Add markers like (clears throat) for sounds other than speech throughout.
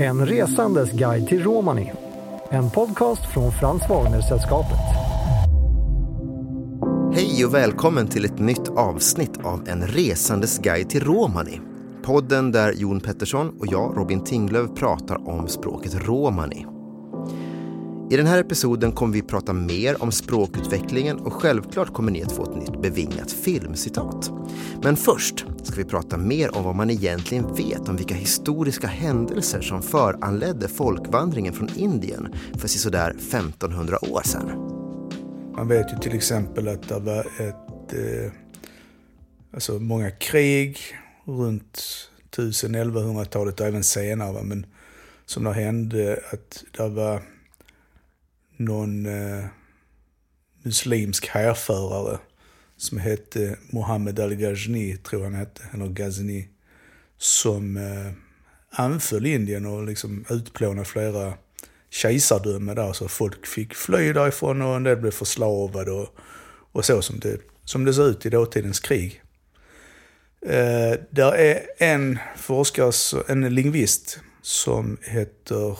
En resandes guide till Romani. En podcast från Frans Wagner-sällskapet. Hej och välkommen till ett nytt avsnitt av En resandes guide till romani. Podden där Jon Pettersson och jag, Robin Tinglöf, pratar om språket romani. I den här episoden kommer vi prata mer om språkutvecklingen och självklart kommer ni att få ett nytt bevingat filmcitat. Men först ska vi prata mer om vad man egentligen vet om vilka historiska händelser som föranledde folkvandringen från Indien för sådär 1500 år sedan. Man vet ju till exempel att det var ett, eh, alltså många krig runt 1000-1100-talet och även senare, men som det hände att det var någon eh, muslimsk härförare som hette eh, Mohammed al-Ghazni, tror han hette, eller Ghazni, som eh, anföll Indien och liksom utplånade flera kejsardömen där, så folk fick fly därifrån och en del blev förslavade och, och så som det, som det ser ut i dåtidens krig. Eh, där är en forskare, en lingvist, som heter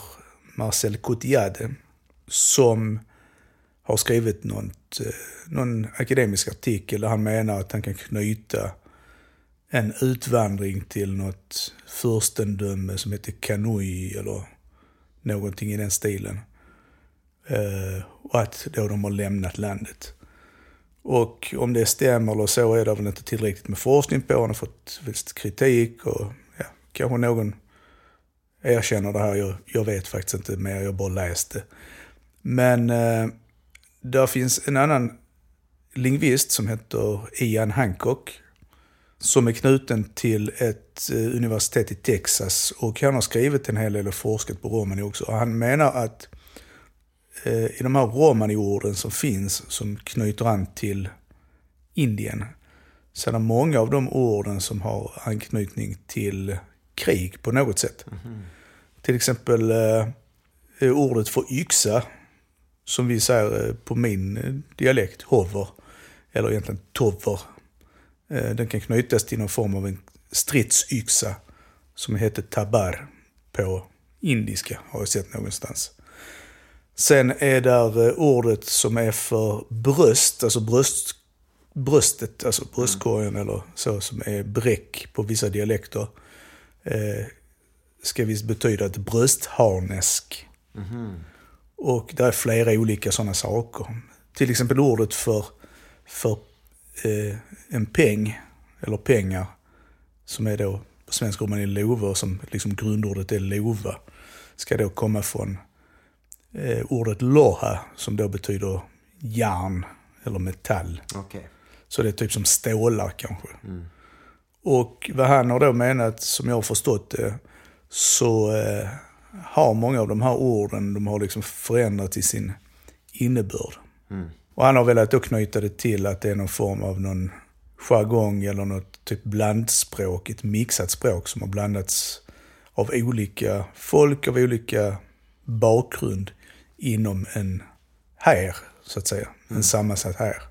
Marcel Cotillade som har skrivit något, eh, någon akademisk artikel där han menar att han kan knyta en utvandring till något furstendöme som heter Kanui eller någonting i den stilen. Eh, och att då de har lämnat landet. Och om det stämmer eller så är det väl inte tillräckligt med forskning på. Han har fått viss kritik och ja, kanske någon erkänner det här. Jag, jag vet faktiskt inte mer, jag bara läste. Men eh, där finns en annan lingvist som heter Ian Hancock. Som är knuten till ett eh, universitet i Texas. Och han har skrivit en hel del och forskat på romani också. Och han menar att eh, i de här romani-orden som finns, som knyter an till Indien, så är det många av de orden som har anknytning till krig på något sätt. Mm. Till exempel eh, ordet för yxa som vi säger eh, på min eh, dialekt, hover, eller egentligen tover. Eh, den kan knytas till någon form av en stridsyxa som heter tabar på indiska, har jag sett någonstans. Sen är där ordet som är för bröst, alltså bröst, bröstet, alltså bröstkorgen mm. eller så, som är bräck på vissa dialekter. Eh, ska visst betyda ett bröstharnesk. Mm. Och det är flera olika sådana saker. Till exempel ordet för, för eh, en peng, eller pengar, som är då på svenska om man är lova, som liksom grundordet är lova, ska då komma från eh, ordet loha, som då betyder järn eller metall. Okay. Så det är typ som stålar kanske. Mm. Och vad han har då menat, som jag har förstått det, så eh, har många av de här orden, de har liksom förändrats i sin innebörd. Mm. Och han har velat då knyta det till att det är någon form av någon jargong eller något typ blandspråk, ett mixat språk som har blandats av olika folk, av olika bakgrund inom en här, så att säga. Mm. En sammansatt här.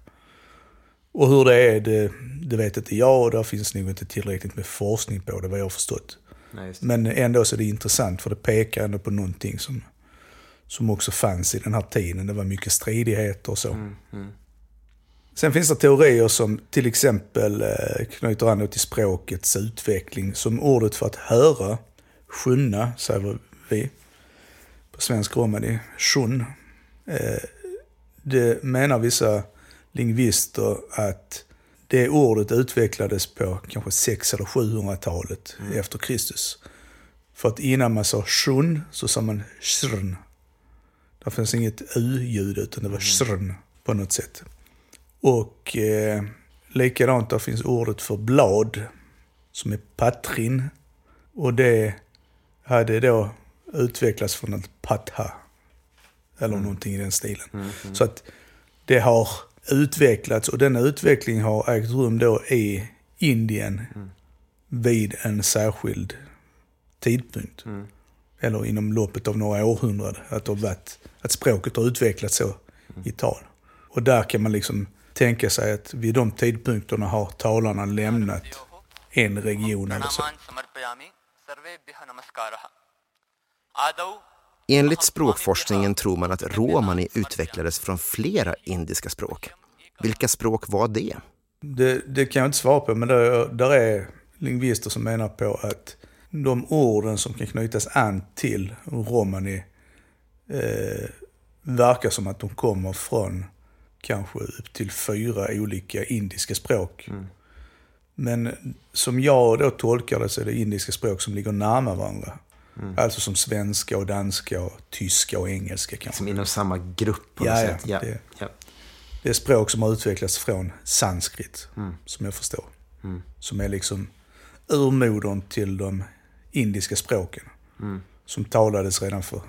Och hur det är, det, det vet inte jag och där finns nog inte tillräckligt med forskning på det, vad jag har förstått. Nej, Men ändå så är det intressant för det pekar ändå på någonting som, som också fanns i den här tiden. Det var mycket stridigheter och så. Mm, mm. Sen finns det teorier som till exempel eh, knyter an till språkets utveckling. Som ordet för att höra, sjunna, säger vi på svensk romani, shun. Eh, det menar vissa lingvister att det ordet utvecklades på kanske 600 eller 700-talet mm. efter Kristus. För att innan man sa shun så sa man shrn. Det fanns inget u-ljud utan det var mm. shrn på något sätt. Och eh, likadant där finns ordet för blad som är patrin. Och det hade då utvecklats från ett patha. Eller mm. någonting i den stilen. Mm, mm. Så att det har utvecklats och denna utveckling har ägt rum då i Indien mm. vid en särskild tidpunkt. Mm. Eller inom loppet av några århundraden. Att, varit, att språket har utvecklats så mm. i tal. Och där kan man liksom tänka sig att vid de tidpunkterna har talarna lämnat en region eller så. Enligt språkforskningen tror man att romani utvecklades från flera indiska språk. Vilka språk var det? Det, det kan jag inte svara på, men där, där är lingvister som menar på att de orden som kan knytas an till romani eh, verkar som att de kommer från kanske upp till fyra olika indiska språk. Mm. Men som jag då tolkar det så är det indiska språk som ligger närmare varandra. Mm. Alltså som svenska och danska och tyska och engelska kanske. Som inom samma grupp på ja, något ja, sätt. Ja, det, ja. det är språk som har utvecklats från sanskrit, Mm. som jag förstår. Som är liksom urmodern till de indiska språken. Mm. Som talades redan för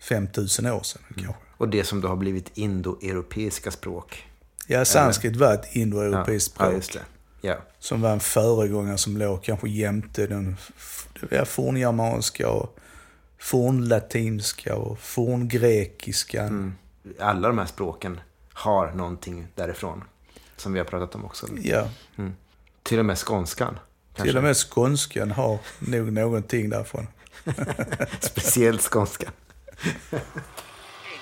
5000 år sedan kanske. Och det som då har blivit indoeuropeiska språk. Ja, sanskrit var ett indoeuropeiskt ja, språk. just Ja. Som var en föregångare som låg kanske jämte den forngermanska och fornlatinska och forngrekiska. Mm. Alla de här språken har någonting därifrån. Som vi har pratat om också. Ja, Till och med skånskan. Kanske. till och med skånskan har nog någonting därifrån. (laughs) Speciellt skånskan. Hey,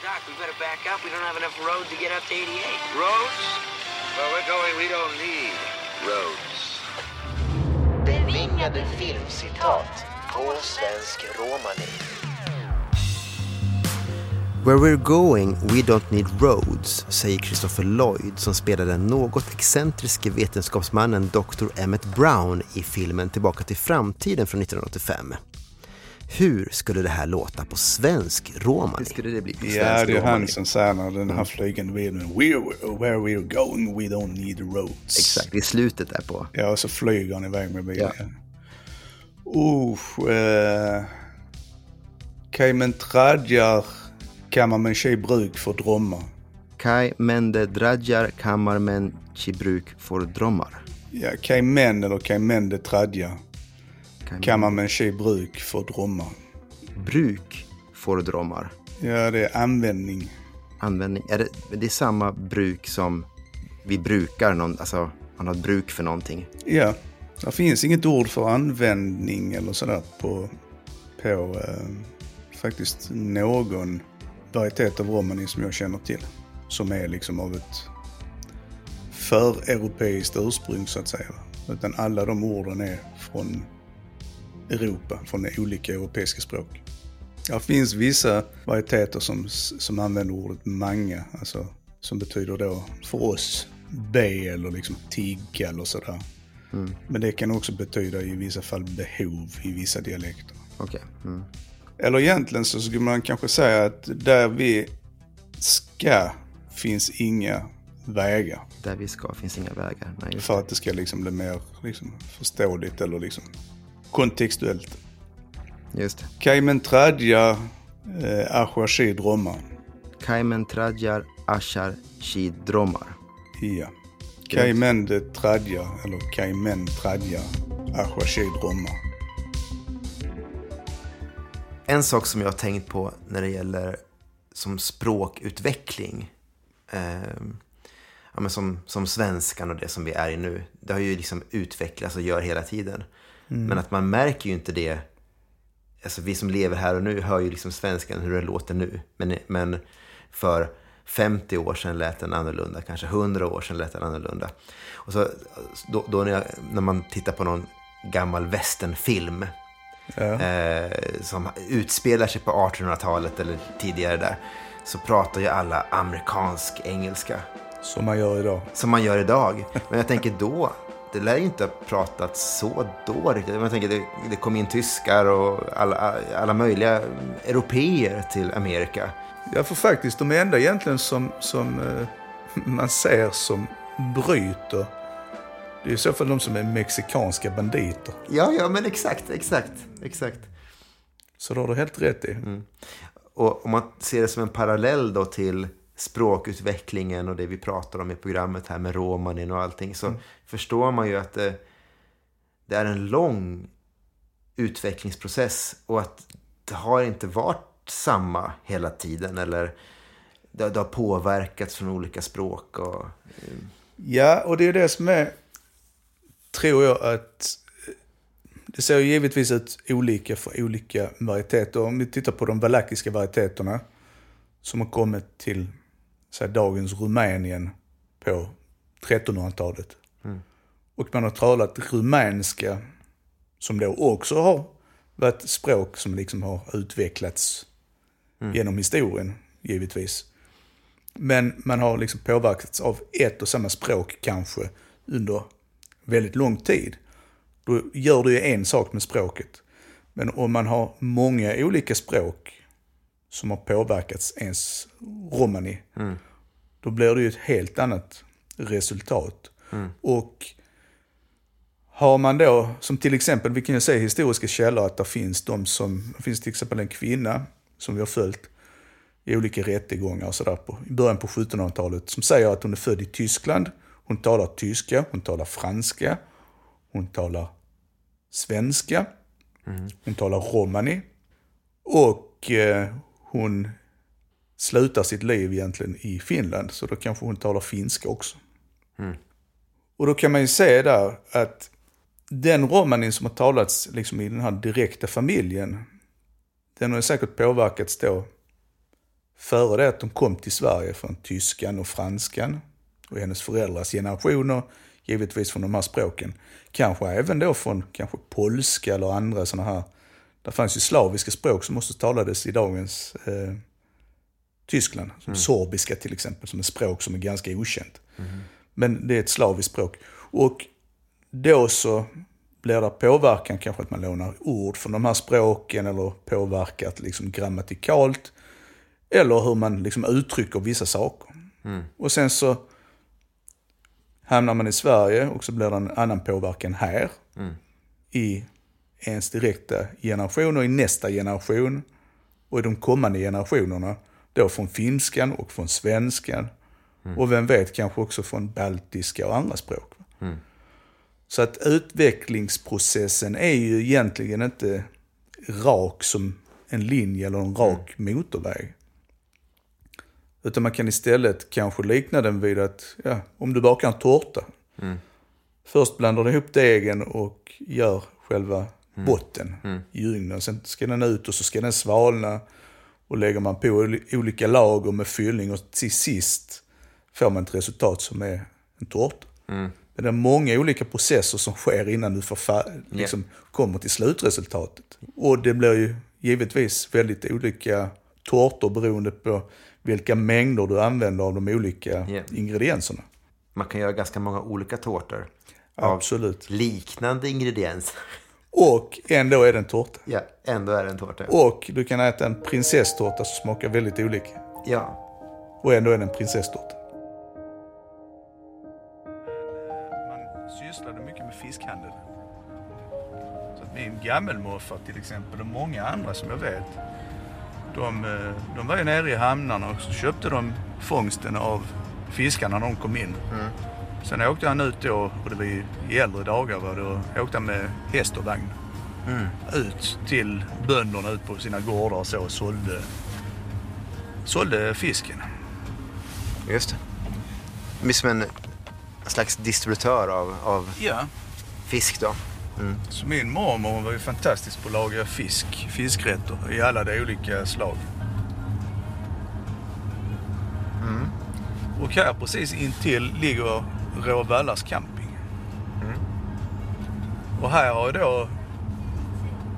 Doc, we better back up. We don't have enough road to get up to 88. Roads? Where we're going, we don't need roads. Bevingade filmcitat på svensk romani. Where we're going, we don't need roads, säger Christopher Lloyd som spelade den något excentriske vetenskapsmannen Dr. Emmett Brown i filmen Tillbaka till framtiden från 1985. Hur skulle det här låta på svensk romani? Hur skulle det bli på Ja, det är han som säger när den här flygande bilden. We're, where we're going, we don't need roads. Exakt, i slutet där på. Ja, och så flyger han iväg med bilen. Ja. Usch, eh, Cayman Tradjar Kammarmenchi bruk för Dromma. Kai mende dradjar kammarmen chibruk for drommar. Ja, Cayman eller Caymende Tradja Kai- Kammarmenchi bruk för Dromma. Bruk for drommar. Ja, det är användning. Användning. Är det, det är samma bruk som vi brukar, någon, alltså man har ett bruk för någonting. Ja, det finns inget ord för användning eller sådär på, på eh, faktiskt någon varietet av romani som jag känner till. Som är liksom av ett för-europeiskt ursprung så att säga. Utan alla de orden är från Europa, från olika europeiska språk. Det finns vissa varieteter som, som använder ordet manga, alltså som betyder då för oss be eller liksom tigga eller sådär. Men det kan också betyda i vissa fall behov i vissa dialekter. Okej. Mm. Eller egentligen så skulle man kanske säga att där vi ska finns inga vägar. Där vi ska finns inga vägar. Nej, För att det ska liksom bli mer liksom, förståeligt eller liksom kontextuellt. Just det. Cayman Tradja eh, Ahuashi Dromma. Kaimen tradjar ashar shidrommar. Ja. Cayman de Tradja eller Cayman Tradja Ahuashi Dromma. En sak som jag har tänkt på när det gäller som språkutveckling. Eh, ja, men som, som svenskan och det som vi är i nu. Det har ju liksom utvecklats och gör hela tiden. Men att man märker ju inte det. Alltså vi som lever här och nu hör ju liksom svenskan hur det låter nu. Men, men för 50 år sedan lät den annorlunda. Kanske 100 år sedan lät den annorlunda. Och så, då, då när, jag, när man tittar på någon gammal westernfilm eh, som utspelar sig på 1800-talet eller tidigare där, så pratar ju alla amerikansk engelska. Som man gör idag. Som man gör idag. Men jag tänker då, det lär ju inte ha pratats så då riktigt. Jag tänker det, det kom in tyskar och alla, alla möjliga europeer till Amerika. Ja, för faktiskt de enda egentligen som, som eh, (laughs) man ser som bryter, det är i så fall de som är mexikanska banditer. Ja, ja, men exakt, exakt, exakt. Så det har du helt rätt i. Och om man ser det som en parallell då till språkutvecklingen och det vi pratar om i programmet här med romanin och allting så förstår man ju att det, det är en lång utvecklingsprocess och att det har inte varit samma hela tiden eller det, det har påverkats från olika språk och Ja, och det är det som är, tror jag, att det ser ju givetvis ut olika för olika varieteter. Om vi tittar på de valakiska varieteterna som har kommit till säg, dagens Rumänien på 1300-talet. Och man har talat rumänska som då också har varit språk som liksom har utvecklats genom historien, givetvis. Men man har liksom påverkats av ett och samma språk kanske under väldigt lång tid. Då gör du ju en sak med språket. Men om man har många olika språk som har påverkats ens romani, då blir det ju ett helt annat resultat. Och har man då, som till exempel, vi kan ju se i historiska källor att det finns de som, det finns till exempel en kvinna som vi har följt i olika rättegångar och sådär i början på 1700-talet som säger att hon är född i Tyskland. Hon talar tyska, hon talar franska, hon talar svenska, hon talar romani och eh, hon slutar sitt liv egentligen i Finland. Så då kanske hon talar finska också. Och då kan man ju se där att den romanin som har talats liksom i den här direkta familjen, den har säkert påverkats då före det att de kom till Sverige från tyskan och franskan och hennes föräldrars generationer, givetvis från de här språken. Kanske även då från kanske polska eller andra sådana här, det fanns ju slaviska språk som också talades i dagens eh, Tyskland. Som sorbiska till exempel, som är språk som är ganska okänt. Men det är ett slaviskt språk. Och då så blir det påverkan, kanske att man lånar ord från de här språken eller påverkat liksom grammatikalt. Eller hur man liksom uttrycker vissa saker. Och sen så hamnar man i Sverige och så blir det en annan påverkan här. I ens direkta generation och i nästa generation. Och i de kommande generationerna. Då från finskan och från svenskan. Och vem vet, kanske också från baltiska och andra språk. Så att utvecklingsprocessen är ju egentligen inte rak som en linje eller en rak motorväg. Utan man kan istället kanske likna den vid att, ja, om du bakar en tårta. Först blandar du ihop degen och gör själva botten i ugnen. Sen ska den ut och så ska den svalna. Och lägger man på oli- olika lager med fyllning och till sist får man ett resultat som är en tårta. Men det är många olika processer som sker innan du får liksom, kommer till slutresultatet. Och det blir ju givetvis väldigt olika tårtor beroende på vilka mängder du använder av de olika Ja. ingredienserna. Man kan göra ganska många olika tårtor. Av Absolut. liknande ingredienser. Och ändå är det en tårta. Ja, ändå är det en tårta. Och du kan äta en prinsesstårta som smakar väldigt olika. Ja. Och ändå är det en prinsesstårta. Man sysslade mycket med fiskhandel. Så att min gammelmorfar till exempel och många andra som jag vet. De, eh, de var ju nere i hamnarna och så köpte de fångsten av fiskarna när de kom in. Sen åkte han ut då, och det var i äldre dagar, var det, åkte han med häst och vagn. Ut till bönderna ut på sina gårdar och så och sålde, sålde fisken. Just det. Det blir som en slags distributör av, av Ja. fisk då. Så min mormor var ju fantastisk på att laga fisk, fiskrätter i alla de olika slag. Och här precis intill ligger Råvallas camping. Och här har då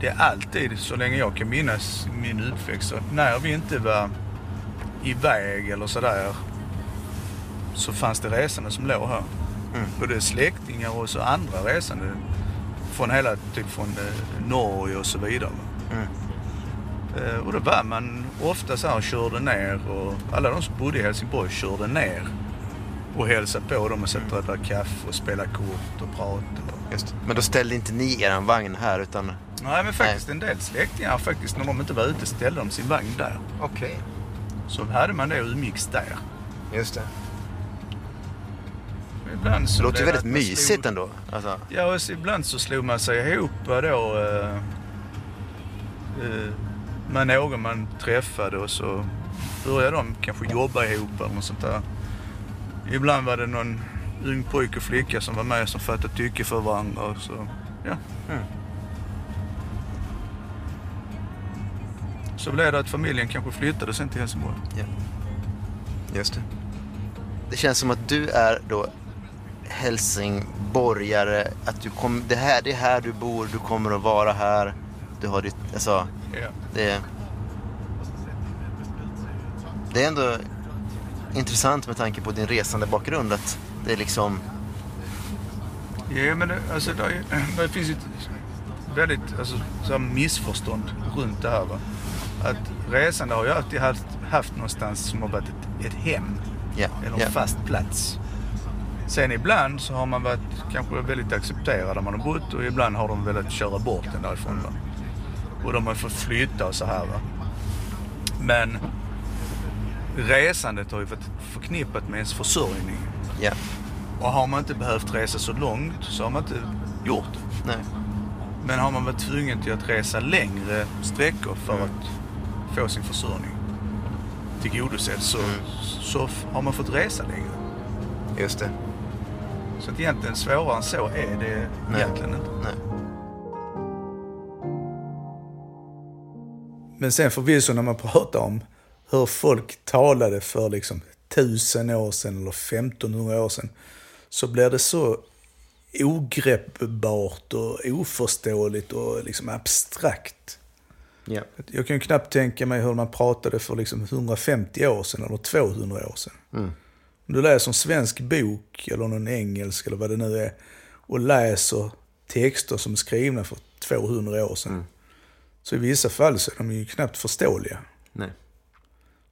det är alltid, så länge jag kan minnas min uppväxt, att när vi inte var iväg eller sådär så fanns det resande som låg här. Både släktingar och så andra resande från hela, typ från eh, Norge och så vidare. Eh, och då var man ofta så här och körde ner och alla de som bodde i Helsingborg körde ner och hälsade på dem och satt och drack kaffe och spelade kort och pratade. Just. Men då ställde inte ni er vagn här utan... Nej men faktiskt en del släktingar faktiskt när de inte var ute ställde de sin vagn där. Okej. Så hade man och umgicks där. Just det. Ibland så Det låter ju väldigt mysigt slog- ändå. Alltså, Ja, och ibland så slog man sig ihop då eh, eh, med någon man träffade och så började de kanske jobba ihop eller något sånt där ibland var det någon ung pojke och flicka som var med som fattade tycke för varandra. Så, ja. Mm. Så blev det att familjen kanske flyttade sen till Helsingborg. Ja. Just det. Det känns som att du är då helsingborgare. Att du kom, det, här, det är här du bor, du kommer att vara här. Du har ditt, alltså, ja. det, det är ändå intressant med tanke på din resande bakgrund att det är liksom, Ja, men det, alltså, det, (clears throat) det finns ett väldigt alltså, så missförstånd runt det här. Va? Att resande har ju alltid haft, haft någonstans som har varit ett, ett hem ja, eller en fast plats. Sen ibland så har man varit kanske väldigt accepterad där man har bott och ibland har de velat köra bort den därifrån. Va? Och de har fått flytta och så här. Va? Men resandet har ju varit förknippat med ens försörjning. ja, Och har man inte behövt resa så långt så har man inte gjort det. nej, Men har man varit tvungen till att resa längre sträckor för Mm. att få sin försörjning tillgodosedd så, Mm. så har man fått resa längre. just det. Så att egentligen svårare än så är det Nej. egentligen inte. Nej. Men sen förvisso när man pratar om hur folk talade för liksom tusen år sedan eller 1500 år sedan så blir det så ogreppbart och oförståeligt och liksom abstrakt. Ja. Jag kan ju knappt tänka mig hur man pratade för liksom 150 år sedan eller 200 år sedan. Om du läser en svensk bok eller någon engelsk eller vad det nu är och läser texter som är skrivna för 200 år sedan. Så i vissa fall så är de ju knappt förståeliga. Nej.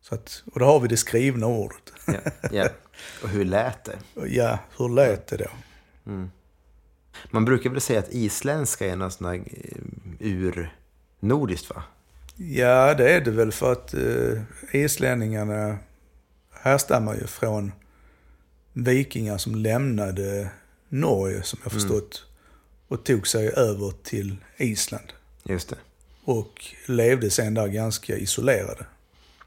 Så att, och då har vi det skrivna ordet. Ja. ja. (laughs) Och hur lät det? Ja, hur lät det då? Man brukar väl säga att isländska är något sånt där eh, urnordiskt va? Ja, det är det väl för att eh, islänningarna härstammar ju från vikingar som lämnade Norge, som jag förstått, och tog sig över till Island. Just det. Och levde sen där ganska isolerade.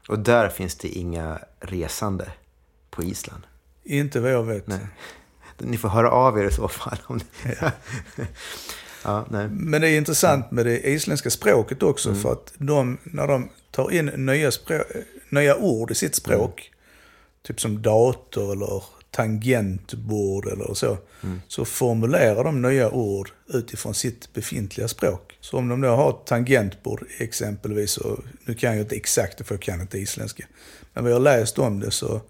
Och där finns det inga resande på Island. Inte vad jag vet. Nej. Ni får höra av er i så fall. Om ni... ja, (laughs) nej. Men det är intressant med det isländska språket också för att de, när de tar in nya, språ- nya ord i sitt språk, typ som dator eller tangentbord eller så, så formulerar de nya ord utifrån sitt befintliga språk. Så om de då har ett tangentbord exempelvis, så, nu kan jag inte exakt för jag kan inte isländska, men vad jag läst om det så,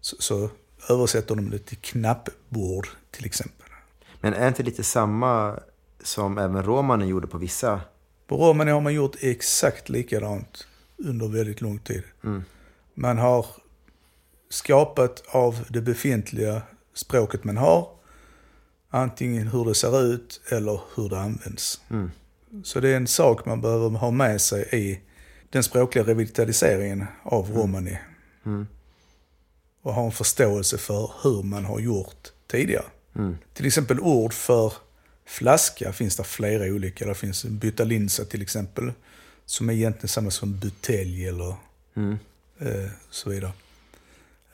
så, så översätter de det till knappbord till exempel. Men är inte lite samma som även romanen gjorde på vissa? På Romani har man gjort exakt likadant under väldigt lång tid. Man har skapat av det befintliga språket man har, antingen hur det ser ut eller hur det används. Så det är en sak man behöver ha med sig i den språkliga revitaliseringen av romani. Och ha en förståelse för hur man har gjort tidigare. Till exempel ord för flaska finns det flera olika. Det finns byta linsa till exempel. Som är egentligen samma som butelj eller eh, så vidare.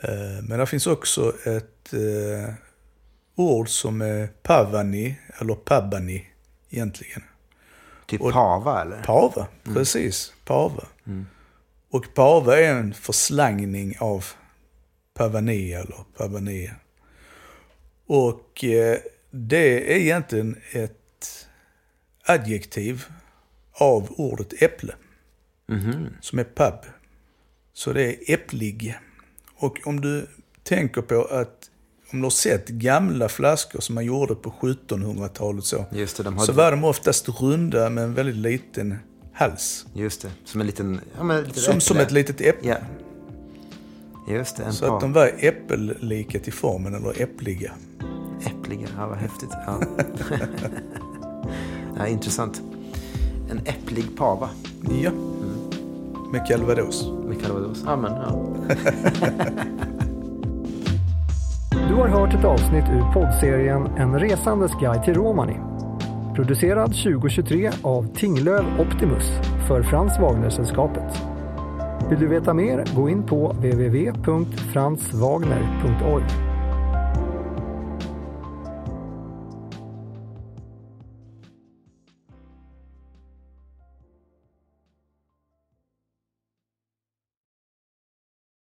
Eh, men det finns också ett eh, ord som är pavani eller pabani egentligen. Typ Och- pava eller? Pava, precis. Pava. Och pava är en förslangning av pavani eller pavania. Och eh, det är egentligen ett adjektiv av ordet äpple. Som är pab. Så det är äpplig. Och om du tänker på att om du har sett gamla flaskor som man gjorde på 1700-talet så. Just det, de hade... Så var de oftast runda med en väldigt liten hals. Just det, som en liten... Ja, men ett litet Som, som ett litet äpple. Ja. Just det, en Så att de var äppellika till formen, eller äppliga. Äppliga, ja vad häftigt. Ja. (laughs) (laughs) ja, intressant. En äpplig pava Ja. Med calvados. med calvados. Ja, men (laughs) ja. Du har hört ett avsnitt ur poddserien En resandes guide till Romani. Producerad 2023 av Tinglöv Optimus för Frans Wagner-sällskapet. Vill du veta mer, gå in på www.franswagner.org.